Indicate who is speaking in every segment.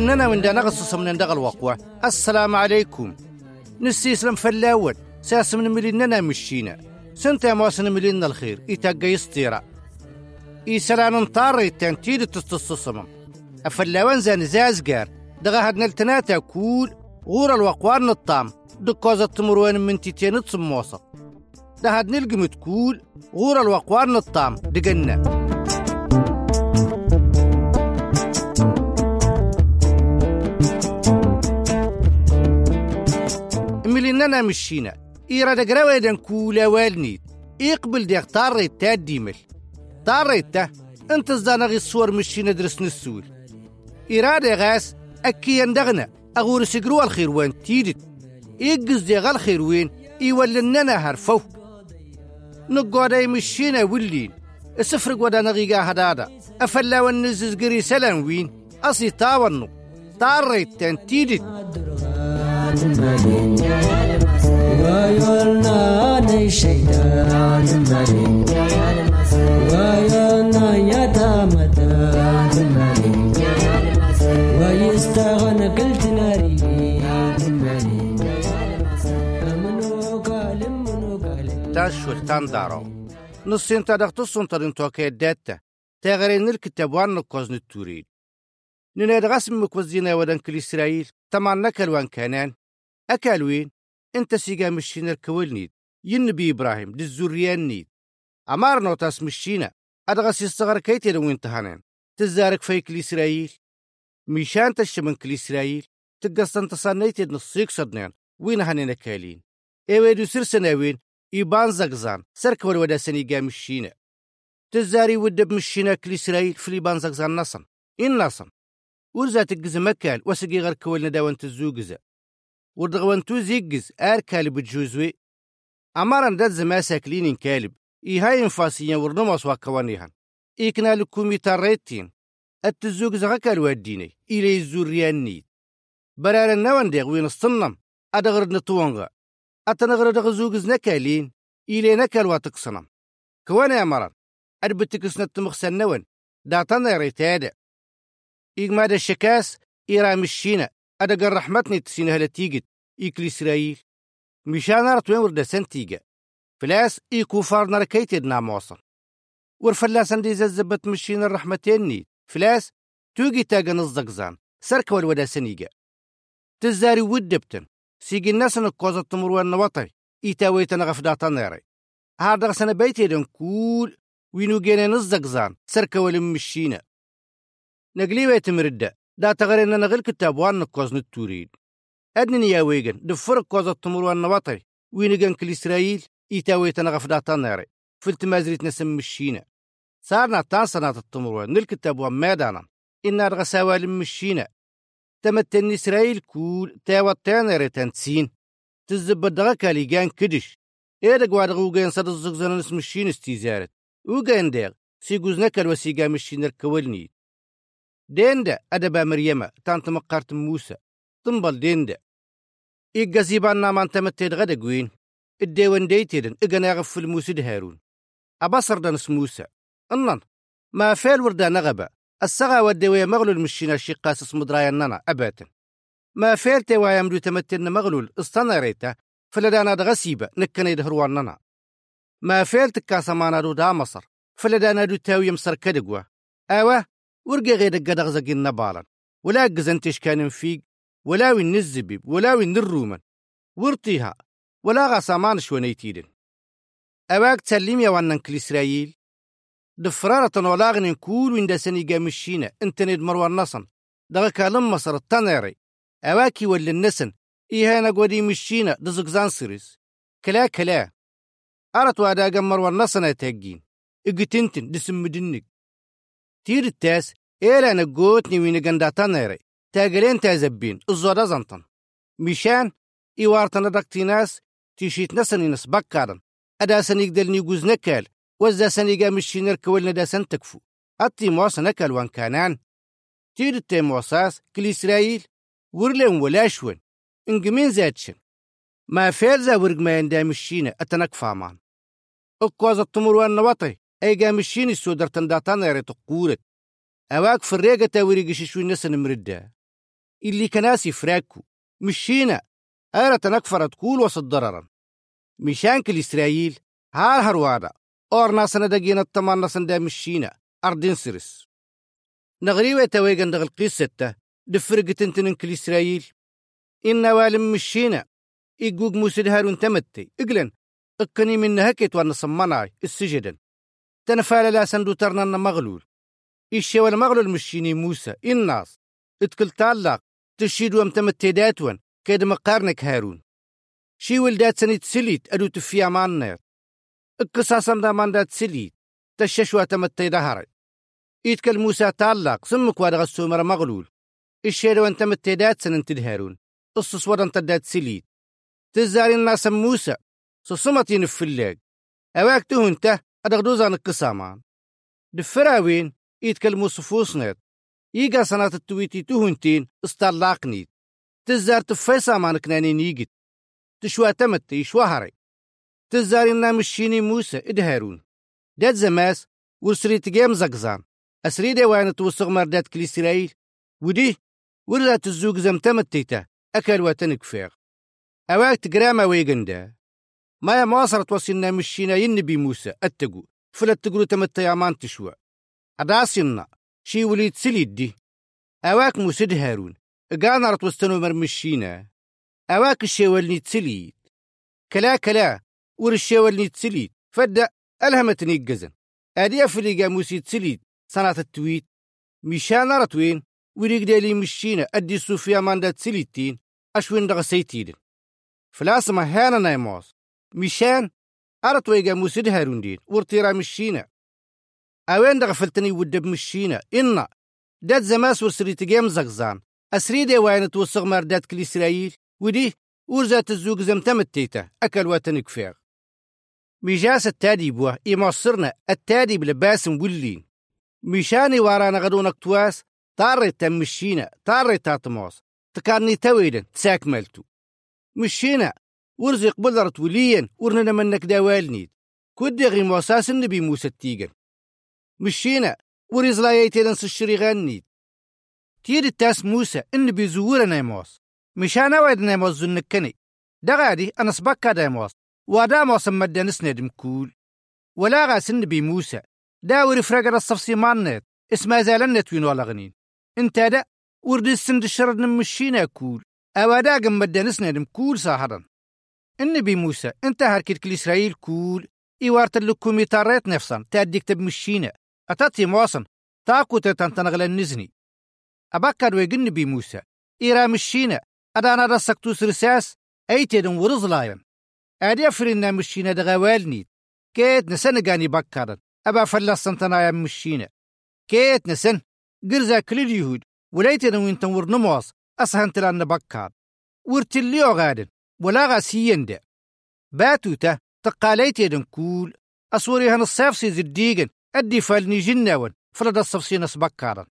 Speaker 1: وننا من دا نغصص من دغ الوقوة السلام عليكم. نسيسلم فلاود ساس من مليننا مشينا. سنتا مواسن ملينا الخير إتاقا يستيرا إيسلان انطار التنتيد تستصصمم أفلاوان زان زازقار دغا هاد نلتناتا كول. غور الوقوار نطام. دكوزة تمروان من تيتين تصموصة ده هاد نلقم تكول غور الوقوار نطام. دقنا. مليننا مشينا. إيرا دقراوة دان كولا والنيد يقبل ديك طاريت تا ديمل. طاريت تا انت الزانغي الصور مشينا درس نسول إرادة غاس أكي يندغنا أغور سقروا الخير وين تيدت. يقز دي غال خير وين يولننا هرفو. نقعد مشينا ولين. السفرق ودا نغيقا هدادا. أفلا ونزز قري سلام وين. أصي تاونو طاريت تان
Speaker 2: الشيطان تمالين ويرنا يا تامتا تمالين ويستغنى كل تناري. تمالين أمنو كلم منو كلم
Speaker 1: تاشول تاندارو نصين تادق تصن تدين توكي داتا تغرين الكتاب وان نقوز نتوريد نناد غسم مكوزينا ودن كل إسرائيل تمان نكل وان كانان أكالوين انت سيقا مشينا الكويل ينبي إبراهيم للزوريان نيد أمار نوتاس مشينا. أدغس يستغر كيتي وين تهانين. تزارك فيك لإسرائيل. ميشان تشمن كل إسرائيل تقصن تصنيتي نصيك صدنين. وين هانينا كالين؟ ايويدو سرسنا وين؟ إيبان زغزان. سركور ودا سنيقا مشينا. تزاري ودب مشينا كل إسرائيل في ليبان زغزان نصن. إن نصن. ورزا تقز مكال وسقي غير كولنا داوان تزوقزا ودغوان تو زيقز آر كالب جوزوي. أمارن داد زما ساكلين كالب. إي هاي انفاسيا ورنماس واكوانيهان إيكنا لكومي تاريتين التزوقز غاكال واديني إلي الزوريان نيد برار النوان ديغ وين الصنم أدغر نطوانغا أتنغر دغزوقز نكالين إلي نكال واتقصنم كوانا يا مران أربتكس نتمخسن نوان. داتنا ريتادا. إيغما دا الشكاس إيرا مشينا أدقر رحمتني تسينها لتيجت إيكل إسرائيل. مشان رت وين ورد سنتيجا فلاس إيكو فار نركيت يدنا موصل. ورفلاس عندي زبت مشين الرحمتين ني فلاس توجي تاجا نزقزان سرك والودا سنيجا تزاري ودبتن. سيجي الناس نكوزة تمر النوطي إيتاوي تنغف داتا نيري هذا سنة بيتي دن كول. وينو جينا نزقزان سرك ولم مشينا نقلي بيت مرده دا تغرينا نغل كتاب وان نكوز نتوريد. أدنني يا ويغن دفرق كوزة تمر والنوطي وينغن كل إسرائيل إيتاوي تنغف داتا نيري فلت مازريت نسم مشينا. صارنا تان سنة التمر نلكتاب وان ميدانا إنا رغساوا لمشينا تمتن إسرائيل كول تاوى تانيري تنسين. تزبد دغاكا ليغان كدش. ديندا أدبا مريمة تانت مقارت موسى تنبل ديندا. إيقا زيبان نامان تمتيد غدا قوين. الديوان ديتيدن إيقا يغف الموسى هارون. أبصر دانس موسى. أنن ما فيل وردا نغبا. السغا ودوية مغلول مشينا الشقاس اسم درايا نانا أباتا ما فيل توايا مدو تمتين مغلول استناريتا فلدانا دغسيبة نكنا يدهروان نانا. ما فيل تكاسا مانا دو دا مصر فلدانا دو تاوي مصر كدقوا. أوا ورقا غير قدغ زقين نبالا. ولا قزنتش كان فيق ولا وين الزبيب ولا وين الرومن ورطيها ولا غاسامان شونيتيدن أواك تسلم يا وانن كل إسرائيل. دفرارة ولاغن كول وين دسني قامشينا انتني مروان نصن. دغا كالم مصر التنيري أواكي ولا النسن. إيهانا قودي مشينا دزق زانسريز كلا كلا. أرت وادا قمر والنصنا تهجين إقتنتن دسم مدنك. تير التاس. إيلا نقوتني وين قنداتان نيري تاقلين تازبين. الزودا زنطن. مشان إيوارتنا دقتي ناس تيشيت نسني نسبك كارن أدا سنيقدر نيقوز نكال وزا سنيقا مشي نركولنا دا سنتكفو. أطي موسى نكال وان كانان. تير التي موساس كل إسرائيل ورلن ولاشون إنجمين زادشن. ما فيرزا ورق ما يندا مشينا أتنك فامان. التمر وان نوطي. أي مشيني السودر تنداتان يري تقورت أواك فريقة تاوري شوي نسن مردا اللي كناسي فراكو مشينا. أرى تنكفر تقول وسط ضررا. مشان كل إسرائيل هار هروادا أور ناسنا دقينا التمان ناسن دا مشينا. أردين سرس. نغريوة تويقن دغ القصة دفرق تنتنن كل إسرائيل. إنا والم مشينا. إيقوق موسى هارون تمتي إقلن. اكني من هكيت وأنا صمناي. السجدن. تنفال لا سندو ترنن مغلول. إيشي ولا مغلول مشيني موسى الناس. اتكل تعلق تشيد وام تمتي داتون كيد مقارنك هارون. شي ولدات سنيت سليت أدو تفيا مانير اقصاصا دا من دات سليت تششوا تمتي دهري يتكل موسى تعلق سمك وادغ السومر مغلول الشير وان تمتي دات سنن تدهارون الصص ودن تدات سليت تزاري الناس موسى سصمت ينفلاق أواك تهنته أدغدوزان القسامان دفراوين يتكلموا صفوصنت ييقا سنات التويتي تهنتين استلاقنيت تزار تفيسا ما نكنانين يجد تشوى تمت يشوهري تزار إنا مشيني موسى إدهارون داد زماس ورسريت جيم زقزان. أسري ديوان توسغ مردات كل إسرائيل. ودي ورزات الزوج زمتمت تيتا أكل واتنك فيغ. أواك تقراما ويقندا ما مواصرت وصلنا مشينا ينبي موسى أتقو. فلت تقولوا تمت يامان تشوى أداسنا شي وليد سليد دي أواك موسى هارون قانا رت وستنو مرمشينا. أواك الشيوالني تسليد كلا كلا ور الشيوالني تسليد فدأ ألهمتني الجزن أدي أفريقا موسى تسليد سنة التويت. مشان رتوين وريق دالي مشينا. أدي صوفيا ماندا تسليتين أشوين دغسيتين فلاسما هانا نايموس مشان أرتويقا موسى هارون دين ورتيرا مشينا. أوين دغفلتني ودب مشينا؟ إنا. داد زماس ورسريت جيم زغزان. أسريدي وين توصغ مردات كل إسرائيل؟ ودي ورزات الزوج زمتم التيتا. أكل واتنك فيغ ميجاس التادي بوا إمصرنا التادي بلباسم ولين مشاني وارانا غدونك تواس طاري تمشينا طاري تاتموس. تكارني تويدن. تساكملتو مشينا. ورزق بلرت وليا ورننا منك دوالنيد كودي غي موساس النبي موسى التيجن مشينا ورزلا يتيدن سشري غنيد تير التاس موسى النبي زورنا يموس مشانا ويدنا يموس زنكني دغادي أنا سبكا دايموس وادا موسم مدنس ندم كول ولا غاس النبي موسى. داور فرقر الصفصي مانت إسما زالنت وين ولا غنين. إنت دا ورد السند الشرد نمشينا كول. أوادا قم مدنس ندم كول ساهرا النبي موسى إنت هركت كل إسرائيل كول. إيوارت لكم يتاريت نفسا تأديك تبمشينا أتاتي موصن تاكو تتنتنغل النزني أبكر ويقن بي موسى. إيرا مشينا أدانا رسكتو سرساس. أيتدن ورزلاين أدي أفرنا مشينا دغوالني كيت نسن قاني بكرن أبا فلسن تنايا مشينا كيت نسن. قرزا كل اليهود وليتنا وين تنور نمواص أسهن تلان بكار ورتليو غادن. ولا غاسيين دا باتوتا. تقاليت يدن كول. أصوري هن الصيف سيز أدي فالني جناون فلد الصفصي نسبكارن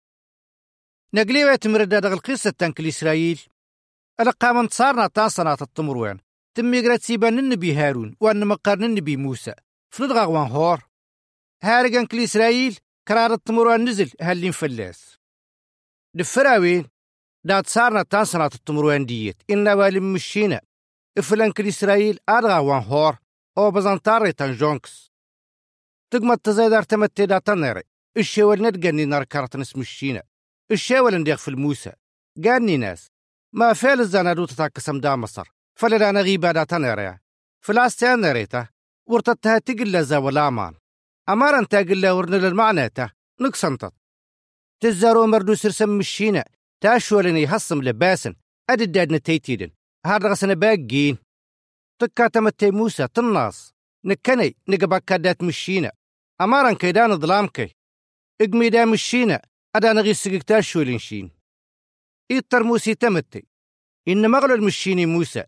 Speaker 1: نقليوة تمرد دغ القصة تنك الإسرائيل ألقى من صارنا تاسنا التمروين تم يقرأ سيبان النبي هارون وأن مقارن النبي موسى. فلد غاوان هور. هارقان كل إسرائيل كرار التمروين نزل هاللين فلاس دفراوين دات صارنا تاسنا التمروين ديت. إنا والم مشينا. إفلان كل إسرائيل هور. أو بزنطاري تنجونكس تقمت تزايدار تمتي دا تنري الشيوال ندقني نار كارت نسم الشينا الشيوال نديغ في الموسى قاني ناس. ما فعل الزنادو تتاكسم دا مصر. فلدا نغيبا دا تنري فلاستيان نريتا ورتتها تقل زا ولامان أمارا تاقل ورن للمعنى تا. نقصنتت تزارو مردو سرسم الشينا تاشولني هصم لباسن. أدد دادنا تيتيدن هاد غسنا باقين. تكا تمتي موسى تناس نكني. نقبك دات مشينا أمارن كيدان ظلامكي إقمي دا مشينا أدا نغي سقكتا شولينشين إيطر موسي تمتي. إن مغلو المشيني موسى.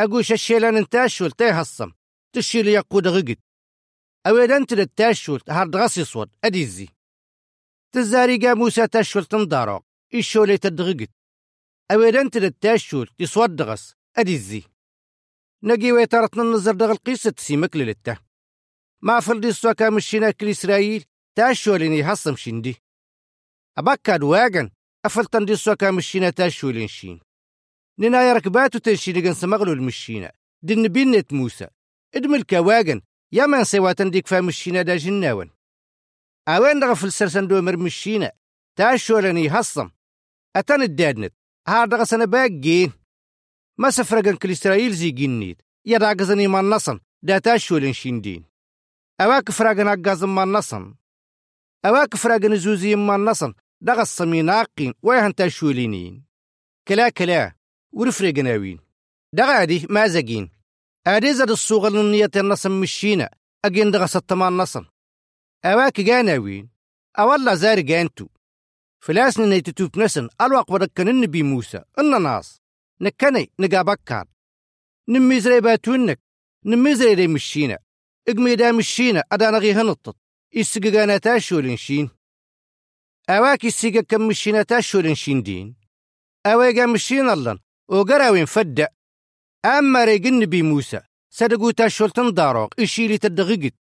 Speaker 1: أقوش الشيلان انتاشول تيهصم تشيل يقود غقد. أويدان تلت تاشول هارد غسي صوت أديزي. تزاري قا موسى تاشول تندارو إيشولي تدغقد أويدان تلت تاشول تصود دغس أديزي. نجي ويترتنا النظر دغ القيسة تسيمك للتا. ما فلدي سوكا مشينا كل إسرائيل تاشوليني حصم شندي. أبكاد واغن أفلتن دي سوكا مشينا تاشولين شين. ننا يركباتو تنشيني جن سمغلو المشينا دن بينت موسى. ادمل كواغن يا من سواتن ديك فا مشينا دا جناون أوين دغ في السرسن دومر مشينا تاشوليني حصم. أتن الدادنت هار دغ سنة باقين ما سفرقن كل إسرائيل زي جنيد يدا قزني ما نصن دا تاشولين شيندين أواك فراغن أقازم ما نصن. أواك فراغن زوزي ما نصن. دغ الصميناقين ويهن تاشولينين كلا كلا ورفرقناوين دغ عدي ما زقين. عدي زاد الصوغ النية النصن مشينا أجين دغ ستمان نصن. أواك جاناوين أولا زار جانتو. فلاسن نيتتوب نسن. الوق ودكن النبي موسى. إن ناس. نكني نقابكار نميزري باتونك نميزري دي مشينا إقمي دا مشينا أدا نغي هنطط. إسقانا تاشولين شين. أواك إسقا كم مشينا تاشولين شين دين. أواقا مشين اللن وقراوين فدا أما ريقن بي موسى صدقو تاشولتن داروق إشيلي تدغقت.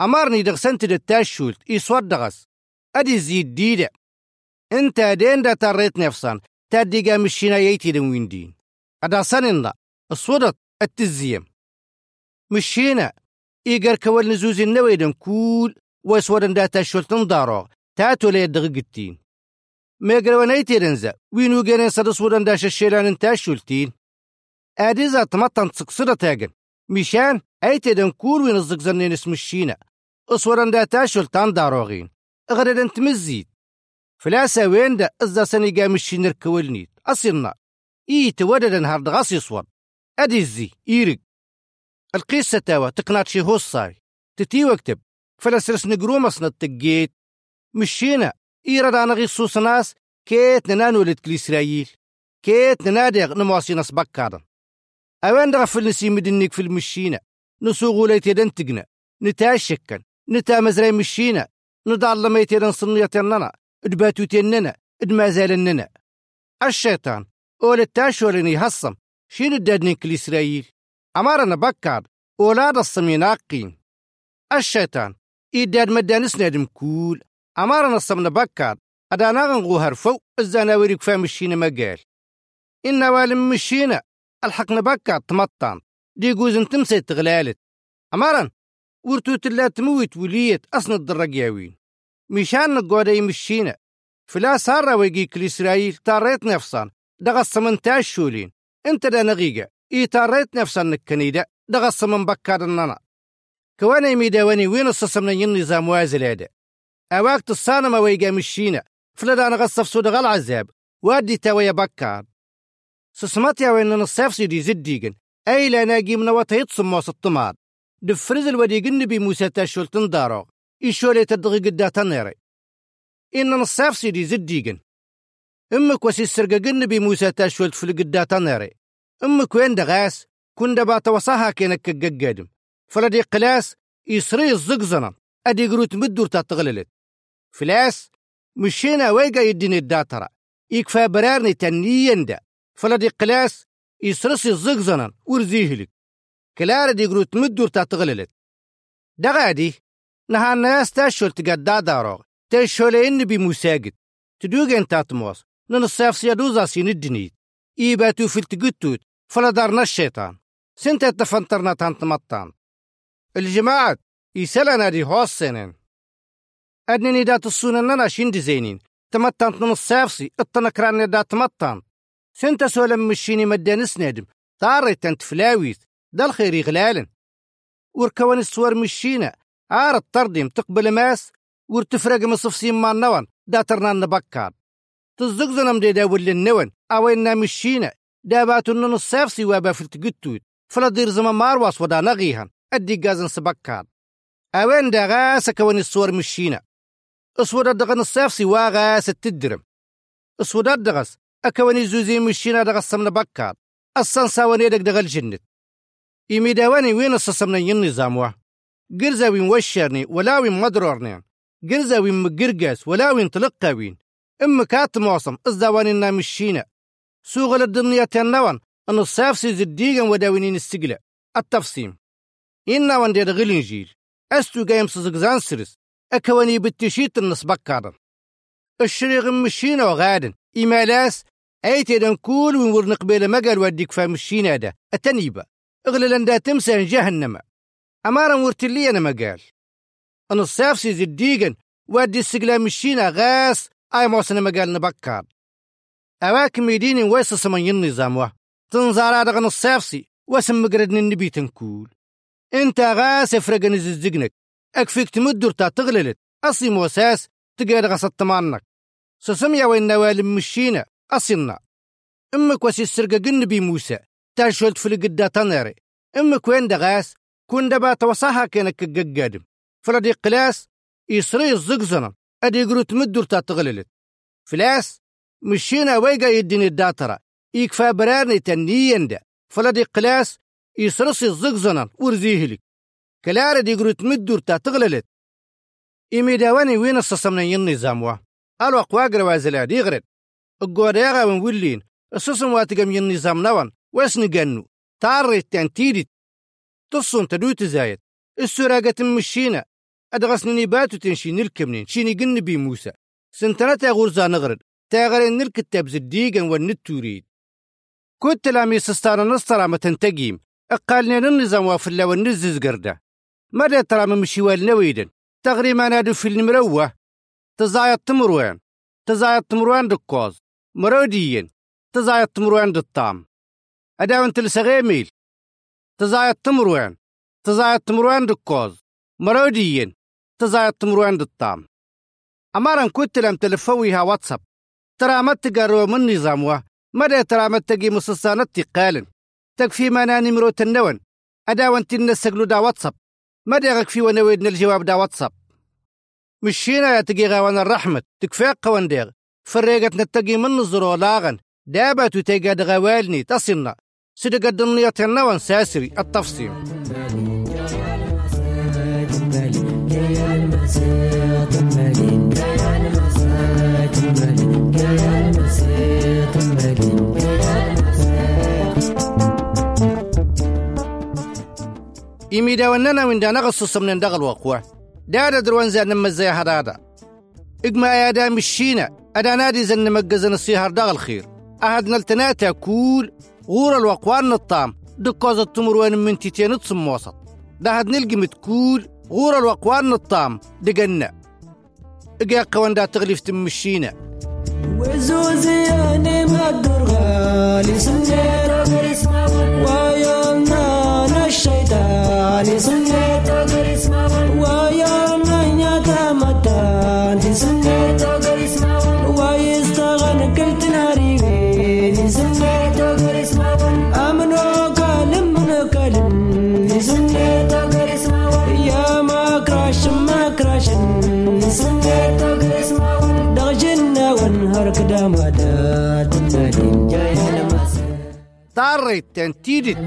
Speaker 1: أمارني دغسنت دا تاشولت إسود دغس. أدي زيد ديدا إنت دين دا تريت نفسان تاديقا مشينا ييتي دين دين. أدا سننا الصودت التزيم مشينا. إيقر كوال نزوز النويدن كول واسودن دا تاشولتن دارو تاتو لي دغقتين ميقر ونيتي رنزا. وينو جانين صدس ودن داش الشيلان تاشولتين أديزا تمطن تسقصدة تاقن. مشان أيتي دن كول وين الزقزنين اسم الشينا. أصورن دا تاشولتان داروغين أغردن تمزيد فلاسا وين دا إزا سنيقا مشين الكولنيت أصيرنا. إي توددن هارد غاسي صور. أديزي. إيرق. القصة تاوى تقنات شي هوصاي تتي وكتب فلسرس نقرو مصنع التقيت. مشينا إيراد أنا غي صوص ناس كيت ننانو لتكل إسرائيل. كيت ننادغ نمواسي ناس بكادن أوين دغ في النسي مدنيك في المشينا نسوغو ليت يدن تقنا. نتاشكن نتا مزري مشينا. نضال لما يتيدن صنية ننا ادباتو تننا ادما زالننا الشيطان أول التاشولني هصم. شين الدادنين كل إسرائيل؟ أمارنا بكار أولاد الصميناقين الشيطان إداد مدانس نادم كول. أمارنا الصمنا بكار أدانا غنغو هرفو الزانا وريك فامشينا مقال. إنا والم مشينا الحقنا بكار تمطان. دي جوز تمسي تغلالت. أمارن ورتو تلا تموت وليت أصن الدرقياوين. مشان نقعد يمشينا فلا صار ويجيك لإسرائيل تاريت نفسان. دغص من تاشولين انت دا نغيقة. اي تاريت نفسان نكنيدا دغص من بكار الننا كوانا يميداواني وين الصصم النظام وازل هذا أواقت الصانم ويجا مشينا فلدا نغصف سود غل عذاب وادي تاويا بكار. سسمات يا وين نصيف سيدي زديقن أي لا ناقي من وطيت صموس الطمار. دفرز الوديقن بي موسى تاشول تندارو إيشولي تدغي قدا تنيري. إن نصيف سيدي زديقن أمك وسي السرققن بي موسى تاشول في القدا تنيري. أمك وين دغاس كن دبا توصاها كينك ققادم فلدي قلاس يسري الزقزنا أدي قروت مدور تتغللت. فلاس مشينا ويقا يديني الداترة. يكفى برارني تنيين دا فلدي قلاس يسرسي الزقزنا ورزيهلك. كلار دي قروت مدور تتغللت. دغادي نها الناس تاشول تقدا داروغ تاشولين بمساجد تدوغن تاتموس ننصاف سيادوزا سين الدنيت إيباتو في التقتوت فلا دارنا الشيطان. سنت تفنترنا تانتمطان الجماعة يسالنا دي هوسنين أدنني دات السنن شند زينين. تمتان نصافسي التنكران دات تمتان سنت سولم مشيني مدان سنادم طاري تنت فلاويت دا الخير غلالن. وركوان السوار مشينا. عار التردم تقبل ماس. ورتفرق مصفسين ما النوان دا ترنان نبكار. تزقزنم دي دا ولي النوان أوينا مشينا داباتو نصافسي وابا في التقتوت فلا دير زمان مارواس ودا نغيهن. أدي قازن سبكار أوين دا غاس كوني الصور مشينا أصور الدغن الصيفسي واغاس التدرم أصور الدغس أكوني زوزي مشينا دغس سمنا بكار أصلا ساوني دق دغل جنت. إيمي داواني وين الصصمنا النظام واه قرزا وين وشرني ولا وين مدرورني. قرزا وين مقرقاس ولا وين تلقاوين. إما كات موصم إزداواني إنا مشينا سوغل الدنيا تنوان أن الصيف سيزديغا وداوينين السجلة. التفصيم. إنا وان دير غلنجيل أستو قايم سزقزان سرس. أكواني بالتشيت النص بكارن الشريغ مشينا وغادن. إيمالاس أيتي دن كول وين ورن قبيل مقال وديك فمشينا دا. التنيبة اغلل دا تمسى جهنم. أمارا ورتلي أنا مقال. أن الصيف سيزديغا ودي السجلة مشينا غاس أي موسنا مقال نبكار أواك ميدين ويس سمن النظام واه تنزار دغن الصيفسي واسم مقردن النبي تنكول انت غاس فرقن ززقنك اكفيك تمدر تا تغللت اصي موساس تقير غصت تمانك سسميا وين نوال مشينا اصينا أمك واسي السرقة النبي موسى تاشولت في القدا تناري أمك وين دغاس كون دبا توصاها كانك ققادم فلدي قلاس يسري الزقزنا أدي يقرو تمدر تا تغللت. فلاس مشينا ويقا يديني الداترة. يكفى برارني تنيين دا فلدي قلاس يسرسي الزقزنا ورزيهلك كلارة دي قرو تمدر تا تغللت. إيمي داواني وين الصصمنا النظام وا ألو أقواقر وازلا دي غرد القواريغا ونولين الصصم واتقم النظام نوان. واسن قنو. تاري تنتيدت. تصن تدوت زايد. السراقة مشينا. أدغسني باتو تنشين الكمنين شيني قن بي موسى. سنتنا غرزا نغرد. تاغرين الكتاب زديقا والنت تريد كنت لامي سستانا نصطرا ما تنتقيم. اقالنا النظام وافلا والنزز قرده. ماذا ترى من مشيوال نويدا تغري ما نادو في المروة. تزايد تمروان تزايد تمروان دكوز. مروديين. تزايد تمروان دالطام أداون تلسغيميل تزايد تمروان تزايد تمروان دكوز. مروديين. تزايد تمروان دالطام أمارا كنت لم تلفويها واتساب ترى ما تقروا من نظام مدى ترى ما تقي مصصانة تقالن تكفي ناني مروت النون أدا وانت نسقلو دا واتساب مدى غكفي ونويدنا الجواب دا واتساب مشينا يا تقي غوان الرحمة تكفي قوان ديغ فريقت نتقي من نظرو لاغن دابا تتقى غوالني تصلنا صدق الدنيا النون ساسري التفصيل زاد نما زي هدادا. إقما يا دا مشينا أدا نادي زن مقزن السيهر دغل خير. أهد نلتناتا كول غور الوقوان الطام دكوز التمروان من تيتين تصم وسط. دهد نلقي متكول غور الوقوان الطام دقنا. إقا قوان دا تغليف تمشينا.
Speaker 2: وزوزياني مقدر غالي الشيطان
Speaker 1: طاريت تنتيدت